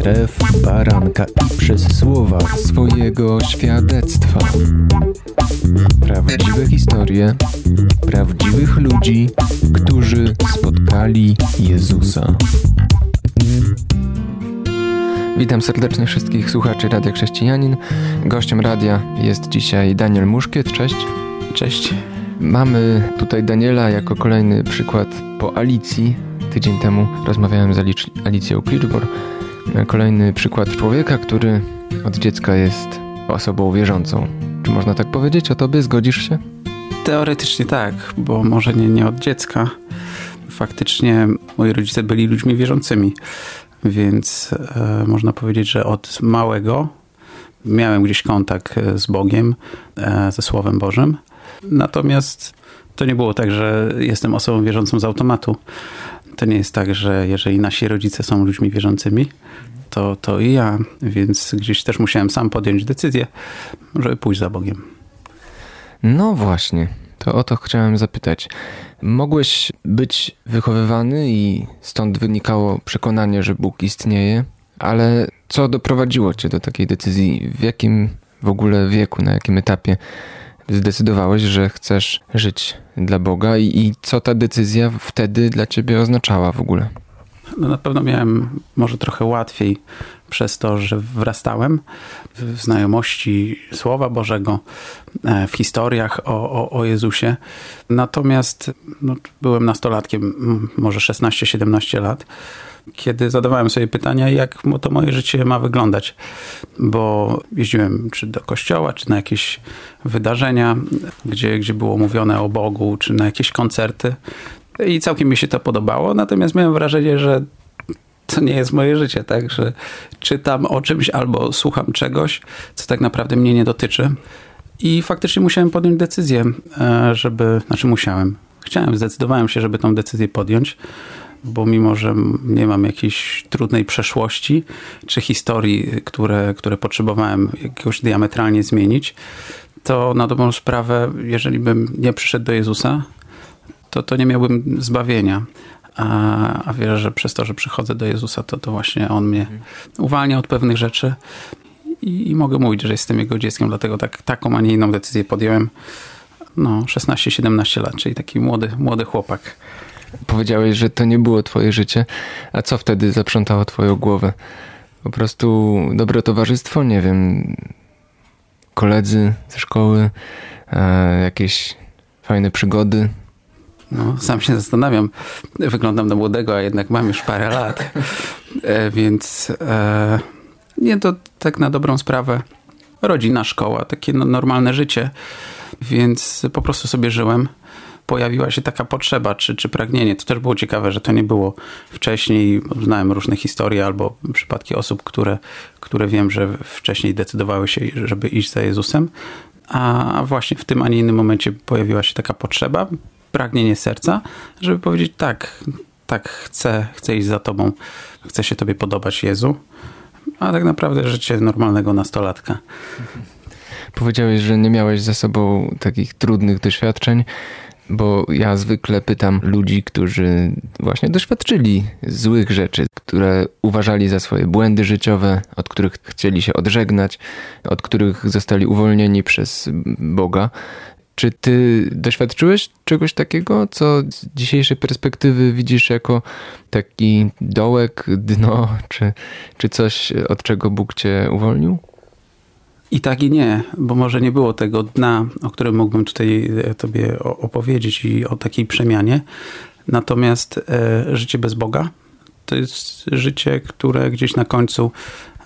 krew baranka i przez słowa swojego świadectwa. Prawdziwe historie prawdziwych ludzi, którzy spotkali Jezusa. Witam serdecznie wszystkich słuchaczy Radia Chrześcijanin. Gościem radia jest dzisiaj Daniel Muszkiet. Cześć. Cześć. Mamy tutaj Daniela jako kolejny przykład po Alicji. Tydzień temu rozmawiałem z Alicją Clearbor. Kolejny przykład człowieka, który od dziecka jest osobą wierzącą. Czy można tak powiedzieć o tobie? Zgodzisz się? Teoretycznie tak, bo może nie, nie od dziecka. Faktycznie moi rodzice byli ludźmi wierzącymi, więc e, można powiedzieć, że od małego miałem gdzieś kontakt z Bogiem, e, ze Słowem Bożym. Natomiast to nie było tak, że jestem osobą wierzącą z automatu. To nie jest tak, że jeżeli nasi rodzice są ludźmi wierzącymi, to, to i ja, więc gdzieś też musiałem sam podjąć decyzję, żeby pójść za Bogiem. No właśnie, to o to chciałem zapytać. Mogłeś być wychowywany i stąd wynikało przekonanie, że Bóg istnieje, ale co doprowadziło cię do takiej decyzji? W jakim w ogóle wieku, na jakim etapie zdecydowałeś, że chcesz żyć dla Boga i, i co ta decyzja wtedy dla ciebie oznaczała w ogóle? No na pewno miałem może trochę łatwiej przez to, że wrastałem w znajomości Słowa Bożego, e, w historiach o, o, o Jezusie. Natomiast no, byłem nastolatkiem, może 16-17 lat, kiedy zadawałem sobie pytania, jak to moje życie ma wyglądać. Bo jeździłem czy do kościoła, czy na jakieś wydarzenia, gdzie, gdzie było mówione o Bogu, czy na jakieś koncerty. I całkiem mi się to podobało, natomiast miałem wrażenie, że to nie jest moje życie, tak? Że czytam o czymś albo słucham czegoś, co tak naprawdę mnie nie dotyczy. I faktycznie musiałem podjąć decyzję, e, żeby, znaczy musiałem, chciałem, zdecydowałem się, żeby tą decyzję podjąć, bo mimo, że nie mam jakiejś trudnej przeszłości czy historii, które, które potrzebowałem jakoś diametralnie zmienić, to na dobrą sprawę, jeżeli bym nie przyszedł do Jezusa, to, to nie miałbym zbawienia. A, a wierzę, że przez to, że przychodzę do Jezusa, to, to właśnie On mnie uwalnia od pewnych rzeczy i, i mogę mówić, że jestem Jego dzieckiem, dlatego tak, taką, a nie inną decyzję podjąłem. No, 16-17 lat, czyli taki młody, młody chłopak. Powiedziałeś, że to nie było twoje życie, a co wtedy zaprzątało twoją głowę? Po prostu dobre towarzystwo, nie wiem, koledzy ze szkoły, e, jakieś fajne przygody, no, sam się zastanawiam. Wyglądam na młodego, a jednak mam już parę lat. E, więc e, nie, to tak na dobrą sprawę. Rodzina, szkoła, takie no, normalne życie. Więc po prostu sobie żyłem. Pojawiła się taka potrzeba, czy, czy pragnienie. To też było ciekawe, że to nie było wcześniej. Znałem różne historie albo przypadki osób, które, które wiem, że wcześniej decydowały się, żeby iść za Jezusem. A właśnie w tym, a nie innym momencie pojawiła się taka potrzeba pragnienie serca, żeby powiedzieć tak, tak chcę, chcę iść za tobą, chcę się tobie podobać Jezu, a tak naprawdę życie normalnego nastolatka. Powiedziałeś, że nie miałeś za sobą takich trudnych doświadczeń, bo ja zwykle pytam ludzi, którzy właśnie doświadczyli złych rzeczy, które uważali za swoje błędy życiowe, od których chcieli się odżegnać, od których zostali uwolnieni przez Boga. Czy ty doświadczyłeś czegoś takiego, co z dzisiejszej perspektywy widzisz jako taki dołek, dno, czy, czy coś, od czego Bóg cię uwolnił? I tak i nie, bo może nie było tego dna, o którym mógłbym tutaj e, tobie opowiedzieć i o takiej przemianie. Natomiast e, życie bez Boga to jest życie, które gdzieś na końcu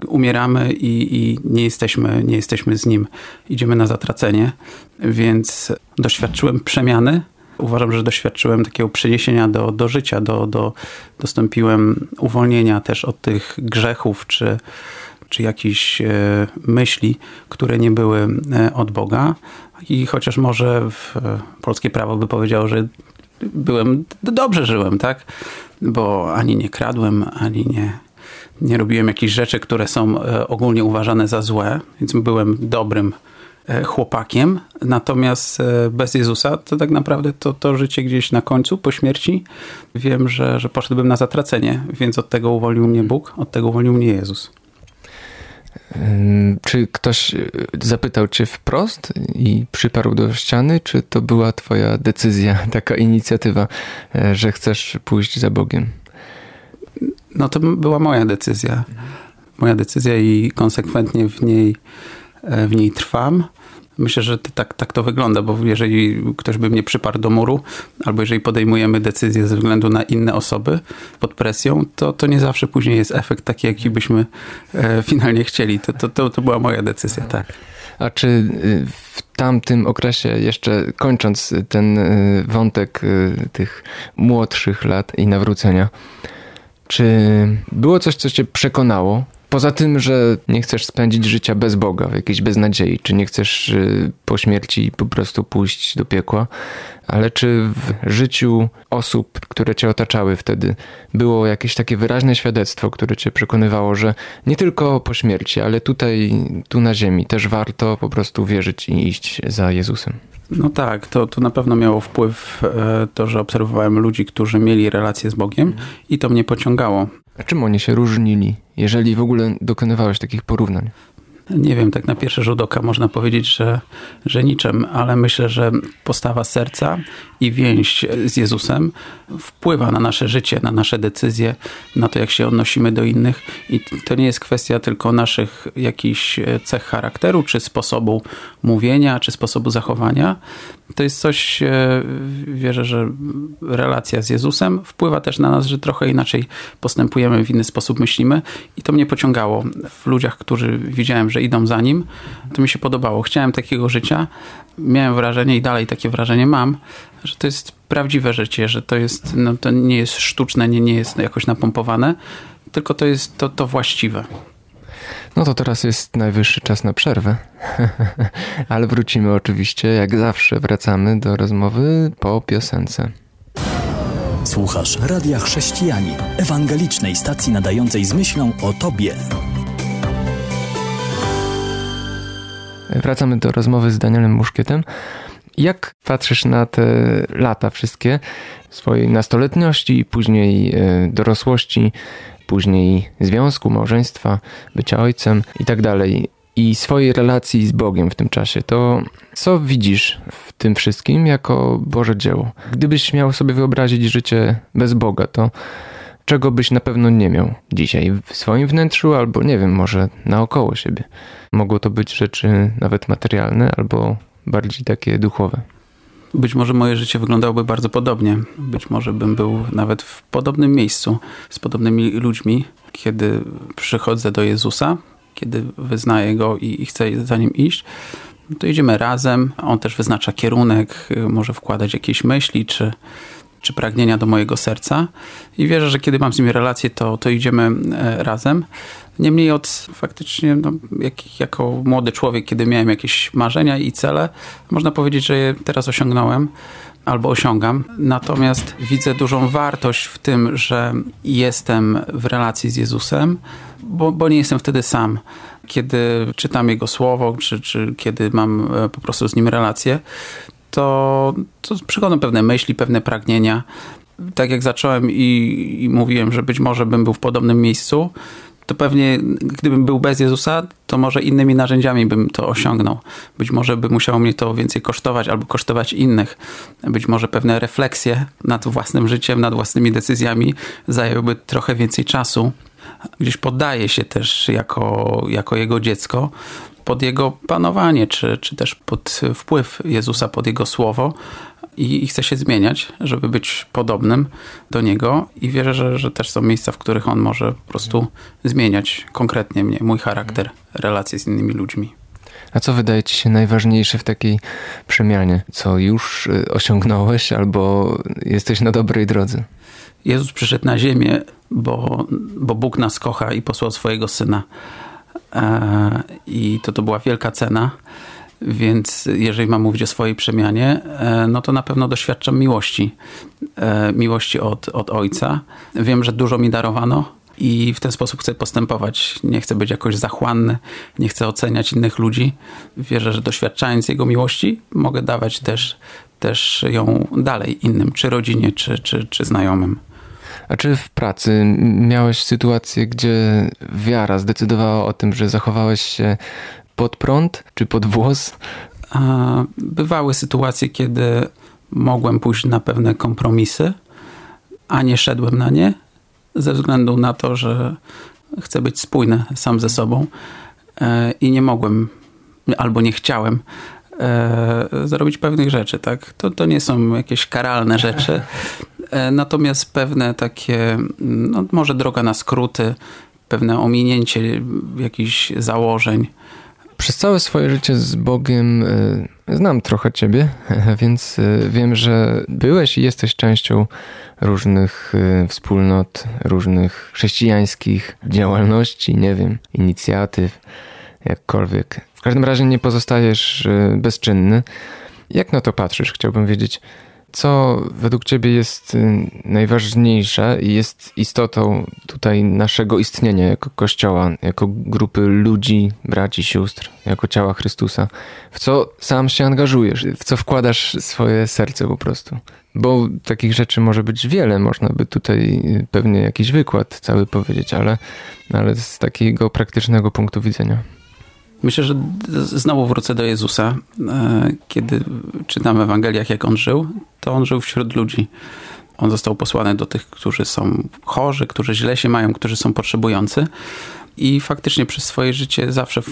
umieramy i, i, nie, jesteśmy, nie jesteśmy z nim. Idziemy na zatracenie, więc doświadczyłem przemiany. Uważam, że doświadczyłem takiego przeniesienia do, do życia, do, do, dostąpiłem uwolnienia też od tych grzechów czy, czy jakichś e, myśli, które nie były e, od Boga. I chociaż może w, e, polskie prawo by powiedziało, że byłem, dobrze żyłem, tak? Bo ani nie kradłem, ani nie, nie robiłem jakichś rzeczy, które są ogólnie uważane za złe, więc byłem dobrym chłopakiem, natomiast bez Jezusa to tak naprawdę to, to życie gdzieś na końcu, po śmierci, wiem, że, że poszedłbym na zatracenie, więc od tego uwolnił mnie Bóg, od tego uwolnił mnie Jezus. Czy ktoś zapytał cię wprost i przyparł do ściany, czy to była twoja decyzja, taka inicjatywa, że chcesz pójść za Bogiem? No to była moja decyzja. Moja decyzja i konsekwentnie w niej, e, w niej trwam. Myślę, że tak, tak to wygląda, bo jeżeli ktoś by mnie przyparł do muru, albo jeżeli podejmujemy decyzję ze względu na inne osoby pod presją, to, to nie zawsze później jest efekt taki, jaki byśmy e, finalnie chcieli. To, to, to, to była moja decyzja, tak. A czy y, w tamtym okresie, jeszcze kończąc ten y, wątek y, tych młodszych lat i nawrócenia, czy było coś, co cię przekonało? Poza tym, że nie chcesz spędzić życia bez Boga, w jakiejś beznadziei, czy nie chcesz y, po śmierci po prostu pójść do piekła, ale czy w życiu osób, które cię otaczały wtedy, było jakieś takie wyraźne świadectwo, które cię przekonywało, że nie tylko po śmierci, ale tutaj, tu na ziemi też warto po prostu wierzyć i iść za Jezusem? No tak, to, to na pewno miało wpływ e, to, że obserwowałem ludzi, którzy mieli relacje z Bogiem i to mnie pociągało. A czym oni się różnili, jeżeli w ogóle dokonywałeś takich porównań? Nie wiem, tak na pierwszy rzut oka można powiedzieć, że, że niczym, ale myślę, że postawa serca i więź z Jezusem wpływa na nasze życie, na nasze decyzje, na to, jak się odnosimy do innych. I to nie jest kwestia tylko naszych jakichś cech charakteru, czy sposobu mówienia, czy sposobu zachowania. To jest coś, e, wierzę, że relacja z Jezusem wpływa też na nas, że trochę inaczej postępujemy, w inny sposób myślimy. I to mnie pociągało w ludziach, którzy widziałem, że idą za nim. To mi się podobało. Chciałem takiego życia. Miałem wrażenie i dalej takie wrażenie mam, że to jest prawdziwe życie, że to jest, no, to nie jest sztuczne, nie, nie jest jakoś napompowane, tylko to jest to, to właściwe. No to teraz jest najwyższy czas na przerwę. Ale wrócimy oczywiście, jak zawsze, wracamy do rozmowy po piosence. Słuchasz Radia Chrześcijani, ewangelicznej stacji nadającej z myślą o Tobie. Wracamy do rozmowy z Danielem Muszkietem. Jak patrzysz na te lata wszystkie swojej nastoletniości, później e, dorosłości, później związku, małżeństwa, bycia ojcem i tak dalej, i swojej relacji z Bogiem w tym czasie, to co widzisz w tym wszystkim jako Boże dzieło? Gdybyś miał sobie wyobrazić życie bez Boga, to czego byś na pewno nie miał dzisiaj w swoim wnętrzu, albo nie wiem, może naokoło siebie? Mogło to być rzeczy nawet materialne, albo bardziej takie duchowe. Być może moje życie wyglądałoby bardzo podobnie. Być może bym był nawet w podobnym miejscu z podobnymi ludźmi, kiedy przychodzę do Jezusa, kiedy wyznaję Go i, i chcę za Nim iść. To idziemy razem. On też wyznacza kierunek, może wkładać jakieś myśli czy, czy pragnienia do mojego serca. I wierzę, że kiedy mam z nim relację, to, to idziemy e, razem. Niemniej od faktycznie, no, jak, jako młody człowiek, kiedy miałem jakieś marzenia i cele, można powiedzieć, że je teraz osiągnąłem albo osiągam. Natomiast widzę dużą wartość w tym, że jestem w relacji z Jezusem, bo, bo nie jestem wtedy sam. Kiedy czytam Jego słowo, czy, czy kiedy mam e, po prostu z Nim relację, to, to przychodzą pewne myśli, pewne pragnienia. Tak jak zacząłem i, i mówiłem, że być może bym był w podobnym miejscu, to pewnie gdybym był bez Jezusa, to może innymi narzędziami bym to osiągnął. Być może by musiało mnie to więcej kosztować albo kosztować innych. Być może pewne refleksje nad własnym życiem, nad własnymi decyzjami zajęłyby trochę więcej czasu. Gdzieś poddaję się też jako, jako jego dziecko pod jego panowanie, czy, czy też pod wpływ Jezusa, pod jego słowo, i, i chcę się zmieniać, żeby być podobnym do niego i wierzę, że, że też są miejsca, w których on może po prostu zmieniać konkretnie mnie, mój charakter, relacje z innymi ludźmi. A co wydaje ci się najważniejsze w takiej przemianie? Co już y, osiągnąłeś albo jesteś na dobrej drodze? Jezus przyszedł na ziemię, bo, bo Bóg nas kocha i posłał swojego Syna. E, I to, to była wielka cena. Więc jeżeli mam mówić o swojej przemianie, e, no to na pewno doświadczam miłości. E, miłości od, od ojca. Wiem, że dużo mi darowano. i w ten sposób chcę postępować. Nie chcę być jakoś zachłanny, nie chcę oceniać innych ludzi. Wierzę, że doświadczając Jego miłości, mogę dawać też, też ją dalej innym, czy rodzinie, czy, czy, czy znajomym. A czy w pracy miałeś sytuację, gdzie wiara zdecydowała o tym, że zachowałeś się pod prąd czy pod włos? Bywały sytuacje, kiedy mogłem pójść na pewne kompromisy, a nie szedłem na nie, ze względu na to, że chcę być spójny sam ze sobą e, i nie mogłem albo nie chciałem e, zrobić pewnych rzeczy. Tak? To, to nie są jakieś karalne rzeczy, natomiast pewne takie, no może droga na skróty, pewne ominięcie jakichś założeń. Przez całe swoje życie z Bogiem znam trochę ciebie, więc wiem, że byłeś i jesteś częścią różnych wspólnot, różnych chrześcijańskich działalności, nie wiem, inicjatyw, jakkolwiek. W każdym razie nie pozostajesz bezczynny. Jak na to patrzysz? Chciałbym wiedzieć, co według Ciebie jest y, najważniejsze i jest istotą tutaj naszego istnienia jako Kościoła, jako grupy ludzi, braci, sióstr, jako ciała Chrystusa? W co sam się angażujesz? W co wkładasz swoje serce po prostu? Bo takich rzeczy może być wiele, można by tutaj y, pewnie jakiś wykład cały powiedzieć, ale, ale z takiego praktycznego punktu widzenia. Myślę, że znowu wrócę do Jezusa. E, kiedy czytam w Ewangeliach, jak on żył, to on żył wśród ludzi. On został posłany do tych, którzy są chorzy, którzy źle się mają, którzy są potrzebujący. I faktycznie przez swoje życie zawsze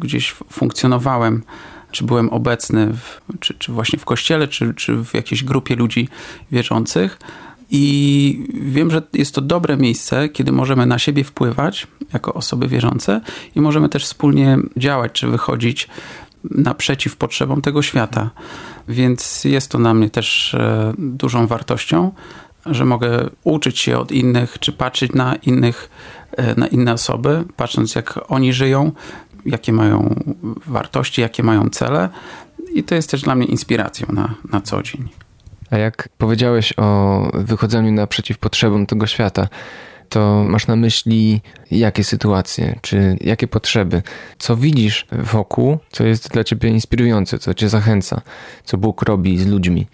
gdzieś funkcjonowałem, czy byłem obecny, w, czy, czy właśnie w kościele, czy, czy w jakiejś grupie ludzi wierzących. I wiem, że jest to dobre miejsce, kiedy możemy na siebie wpływać jako osoby wierzące i możemy też wspólnie działać czy wychodzić naprzeciw potrzebom tego świata. Więc jest to na mnie też e, dużą wartością, że mogę uczyć się od innych, czy patrzeć na innych, e, na inne osoby, patrząc jak oni żyją, jakie mają wartości, jakie mają cele. I to jest też dla mnie inspiracją na, na co dzień. A jak powiedziałeś o wychodzeniu naprzeciw potrzebom tego świata, to masz na myśli jakie sytuacje, czy jakie potrzeby, co widzisz wokół, co jest dla ciebie inspirujące, co cię zachęca, co Bóg robi z ludźmi.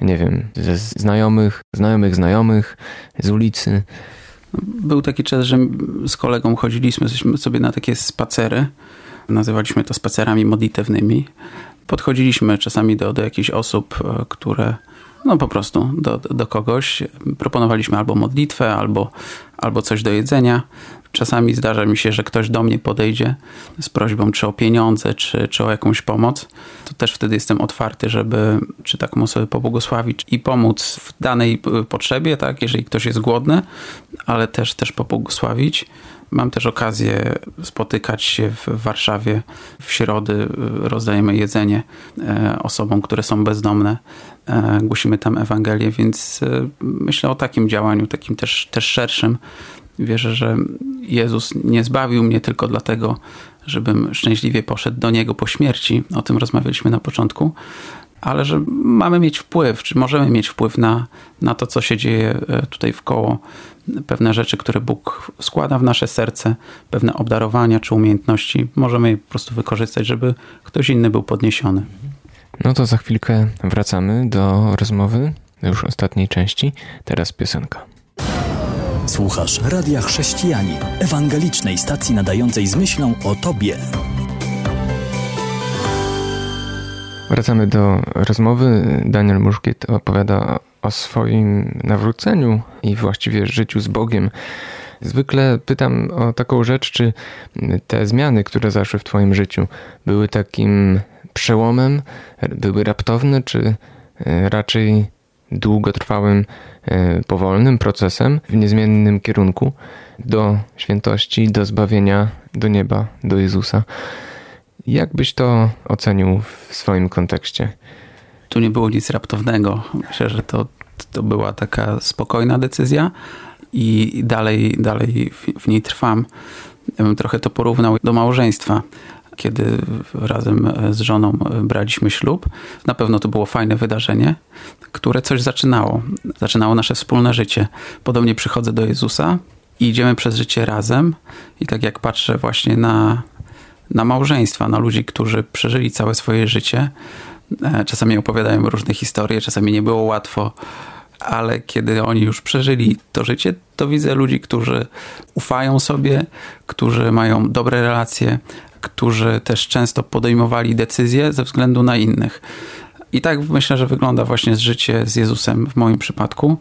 Nie wiem, ze znajomych, znajomych znajomych, z ulicy. Był taki czas, że z kolegą chodziliśmy sobie na takie spacery. Nazywaliśmy to spacerami modlitewnymi. Podchodziliśmy czasami do, do jakichś osób, e, które no po prostu do, do kogoś. Proponowaliśmy albo modlitwę, albo, albo coś do jedzenia. Czasami zdarza mi się, że ktoś do mnie podejdzie z prośbą czy o pieniądze, czy, czy o jakąś pomoc. To też wtedy jestem otwarty, żeby czy taką osobę pobłogosławić i pomóc w danej potrzebie, tak, jeżeli ktoś jest głodny, ale też, też pobłogosławić. Mam też okazję spotykać się w Warszawie w środy. Rozdajemy jedzenie e, osobom, które są bezdomne. E, głosimy tam Ewangelię, więc e, myślę o takim działaniu, takim też, też szerszym. Wierzę, że Jezus nie zbawił mnie tylko dlatego, żebym szczęśliwie poszedł do Niego po śmierci. O tym rozmawialiśmy na początku. Ale że mamy mieć wpływ, czy możemy mieć wpływ na, na to, co się dzieje tutaj w koło pewne rzeczy, które Bóg składa w nasze serce, pewne obdarowania czy umiejętności, możemy je po prostu wykorzystać, żeby ktoś inny był podniesiony. No to za chwilkę wracamy do rozmowy, już ostatniej części. Teraz piosenka. Słuchasz Radia Chrześcijani, ewangelicznej stacji nadającej z myślą o Tobie. Wracamy do rozmowy. Daniel Muszkiet opowiada o swoim nawróceniu i właściwie życiu z Bogiem. Zwykle pytam o taką rzecz, czy te zmiany, które zaszły w Twoim życiu, były takim przełomem, były raptowne, czy e, raczej długotrwałym, e, powolnym procesem w niezmiennym kierunku do świętości, do zbawienia, do nieba, do Jezusa. Jak byś to ocenił w swoim kontekście? Tu nie było nic raptownego. Myślę, że to, to była taka spokojna decyzja i dalej, dalej w niej trwam. Ja bym trochę to porównał do małżeństwa kiedy razem z żoną braliśmy ślub. Na pewno to było fajne wydarzenie, które coś zaczynało. Zaczynało nasze wspólne życie. Podobnie przychodzę do Jezusa i idziemy przez życie razem. I tak jak patrzę właśnie na, na małżeństwa, na ludzi, którzy przeżyli całe swoje życie, e, czasami opowiadają różne historie, czasami nie było łatwo, ale kiedy oni już przeżyli to życie, to widzę ludzi, którzy ufają sobie, którzy mają dobre relacje, którzy też często podejmowali decyzje ze względu na innych. I tak myślę, że wygląda właśnie życie z Jezusem w moim przypadku,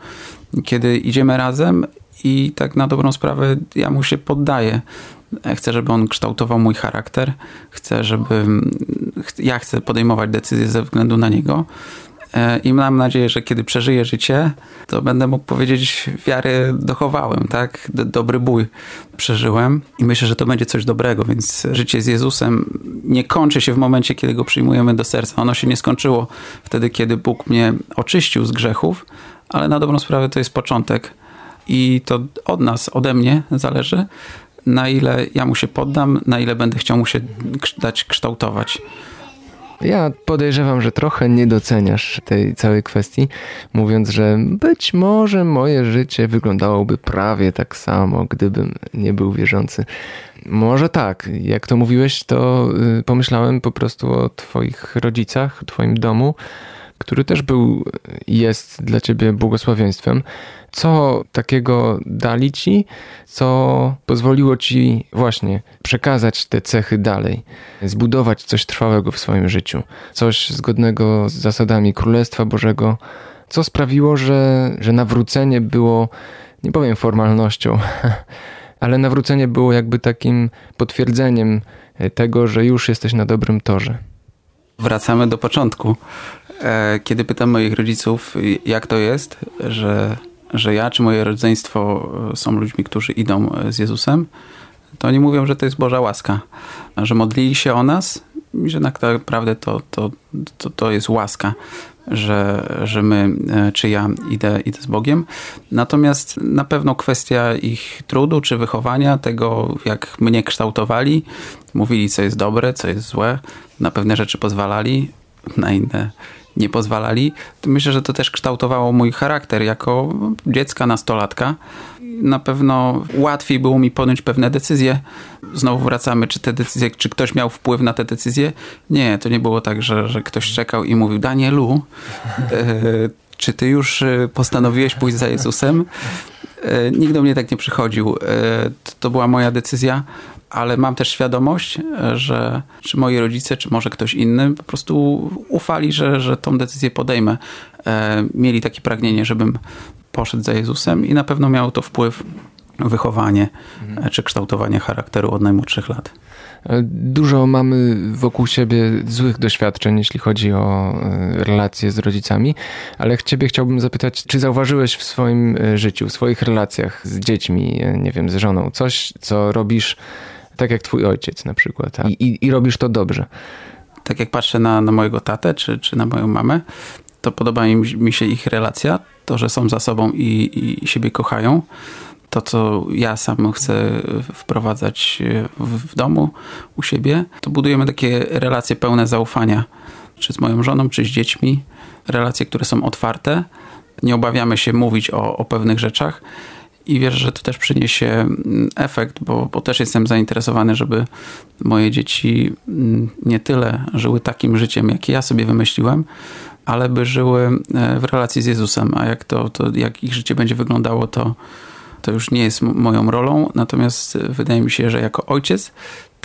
kiedy idziemy razem i tak na dobrą sprawę ja mu się poddaję. Chcę, żeby on kształtował mój charakter, chcę, żeby ja chcę podejmować decyzje ze względu na niego. E, I mam nadzieję, że kiedy przeżyję życie, to będę mógł powiedzieć, wiary dochowałem, tak? Dobry bój przeżyłem i myślę, że to będzie coś dobrego, więc życie z Jezusem nie kończy się w momencie, kiedy go przyjmujemy do serca. Ono się nie skończyło wtedy, kiedy Bóg mnie oczyścił z grzechów, ale na dobrą sprawę to jest początek i to od nas, ode mnie zależy, na ile ja mu się poddam, na ile będę chciał mu się dać kształtować. Ja podejrzewam, że trochę nie doceniasz tej całej kwestii, mówiąc, że być może moje życie wyglądałoby prawie tak samo, gdybym nie był wierzący. Może tak, jak to mówiłeś, to y, pomyślałem po prostu o Twoich rodzicach, Twoim domu, który też był i jest dla Ciebie błogosławieństwem. Co takiego dali Ci, co pozwoliło Ci właśnie przekazać te cechy dalej, zbudować coś trwałego w swoim życiu, coś zgodnego z zasadami Królestwa Bożego, co sprawiło, że, że nawrócenie było, nie powiem formalnością, ale nawrócenie było jakby takim potwierdzeniem tego, że już jesteś na dobrym torze. Wracamy do początku. E, kiedy pytam moich rodziców, jak to jest, że, że ja czy moje rodzeństwo e, są ludźmi, którzy idą e, z Jezusem, to oni mówią, że to jest Boża łaska, że modlili się o nas i że tak naprawdę to, to, to, to jest łaska, że, że my, czy ja idę, idę z Bogiem. Natomiast na pewno kwestia ich trudu czy wychowania, tego jak mnie kształtowali, mówili co jest dobre, co jest złe, na pewne rzeczy pozwalali, na inne nie pozwalali, myślę, że to też kształtowało mój charakter jako dziecka, nastolatka. Na pewno łatwiej było mi podjąć pewne decyzje. Znowu wracamy, czy te decyzje, czy ktoś miał wpływ na te decyzje? Nie, to nie było tak, że, że ktoś czekał i mówił, Danielu, e, czy ty już e, postanowiłeś pójść za Jezusem? E, nikt do mnie tak nie przychodził. To była moja decyzja ale mam też świadomość, że czy moi rodzice, czy może ktoś inny po prostu ufali, że, że tą decyzję podejmę. E, mieli takie pragnienie, żebym poszedł za Jezusem i na pewno miało to wpływ wychowanie mhm. czy kształtowanie charakteru od najmłodszych lat. E, dużo mamy wokół siebie złych doświadczeń, jeśli chodzi o e, relacje z rodzicami, ale ciebie chciałbym zapytać, czy zauważyłeś w swoim życiu, w swoich relacjach z dziećmi, nie wiem, z żoną, coś, co robisz tak jak twój ojciec na przykład. I, i, i robisz to dobrze. Tak jak patrzę na, na mojego tatę czy, czy na moją mamę, to podoba mi, mi się ich relacja, to, że są za sobą i, i siebie kochają. To, co ja sam chcę wprowadzać w, w domu, u siebie, to budujemy takie relacje pełne zaufania, czy z moją żoną, czy z dziećmi. Relacje, które są otwarte. Nie obawiamy się mówić o, o pewnych rzeczach i wierzę, że to też przyniesie mm, efekt, bo, bo też jestem zainteresowany, żeby moje dzieci mm, nie tyle żyły takim życiem, jakie ja sobie wymyśliłem, ale by żyły e, w relacji z Jezusem. A jak, to, to, jak ich życie będzie wyglądało, to, to już nie jest moją rolą. Natomiast wydaje mi się, że jako ojciec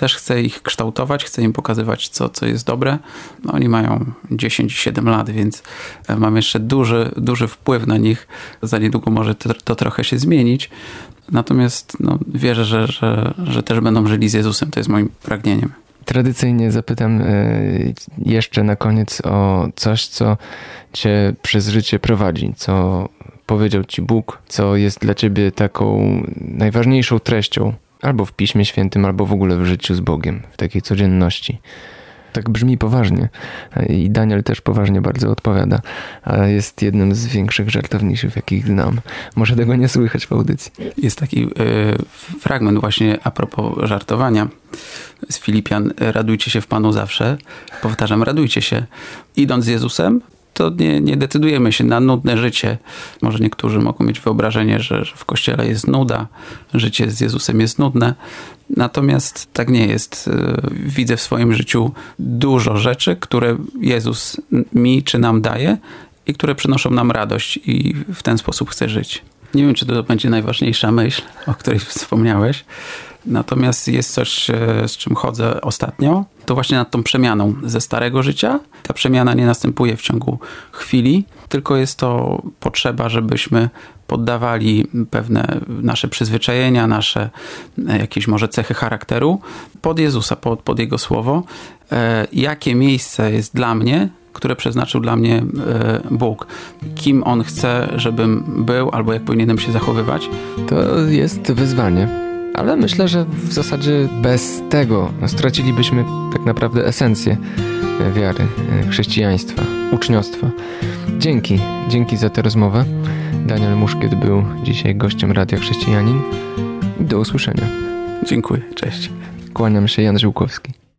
też chcę ich kształtować, chcę im pokazywać, co, co jest dobre. No, oni mają 10-7 lat, więc e, mam jeszcze duży, duży wpływ na nich. Za niedługo może to, to trochę się zmienić. Natomiast no, wierzę, że, że, że też będą żyli z Jezusem. To jest moim pragnieniem. Tradycyjnie zapytam e, jeszcze na koniec o coś, co cię przez życie prowadzi, co powiedział ci Bóg, co jest dla ciebie taką najważniejszą treścią Albo w Piśmie Świętym, albo w ogóle w życiu z Bogiem, w takiej codzienności. Tak brzmi poważnie. I Daniel też poważnie bardzo odpowiada. A jest jednym z większych żartowniczych, jakich znam. Może tego nie słychać w audycji. Jest taki y, fragment właśnie a propos żartowania z Filipian. Radujcie się w Panu zawsze. Powtarzam, radujcie się. Idąc z Jezusem, to nie, nie decydujemy się na nudne życie. Może niektórzy mogą mieć wyobrażenie, że, że w kościele jest nuda, życie z Jezusem jest nudne. Natomiast tak nie jest. E, widzę w swoim życiu dużo rzeczy, które Jezus mi czy nam daje i które przynoszą nam radość, i w ten sposób chcę żyć. Nie wiem, czy to będzie najważniejsza myśl, o której wspomniałeś. Natomiast jest coś, e, z czym chodzę ostatnio, to właśnie nad tą przemianą ze starego życia. Ta przemiana nie następuje w ciągu chwili, tylko jest to potrzeba, żebyśmy poddawali pewne nasze przyzwyczajenia, nasze e, jakieś może cechy charakteru pod Jezusa, pod, pod Jego słowo. E, jakie miejsce jest dla mnie, które przeznaczył dla mnie Bóg. Kim On chce, żebym był, albo jak powinienem się zachowywać. To jest wyzwanie ale myślę, że w zasadzie bez tego stracilibyśmy tak naprawdę esencję wiary, chrześcijaństwa, uczniostwa. Dzięki, dzięki za tę rozmowę. Daniel Muszkiet był dzisiaj gościem Radia Chrześcijanin. Do usłyszenia. Dziękuję, cześć. Kłaniam się, Jan Żyłkowski.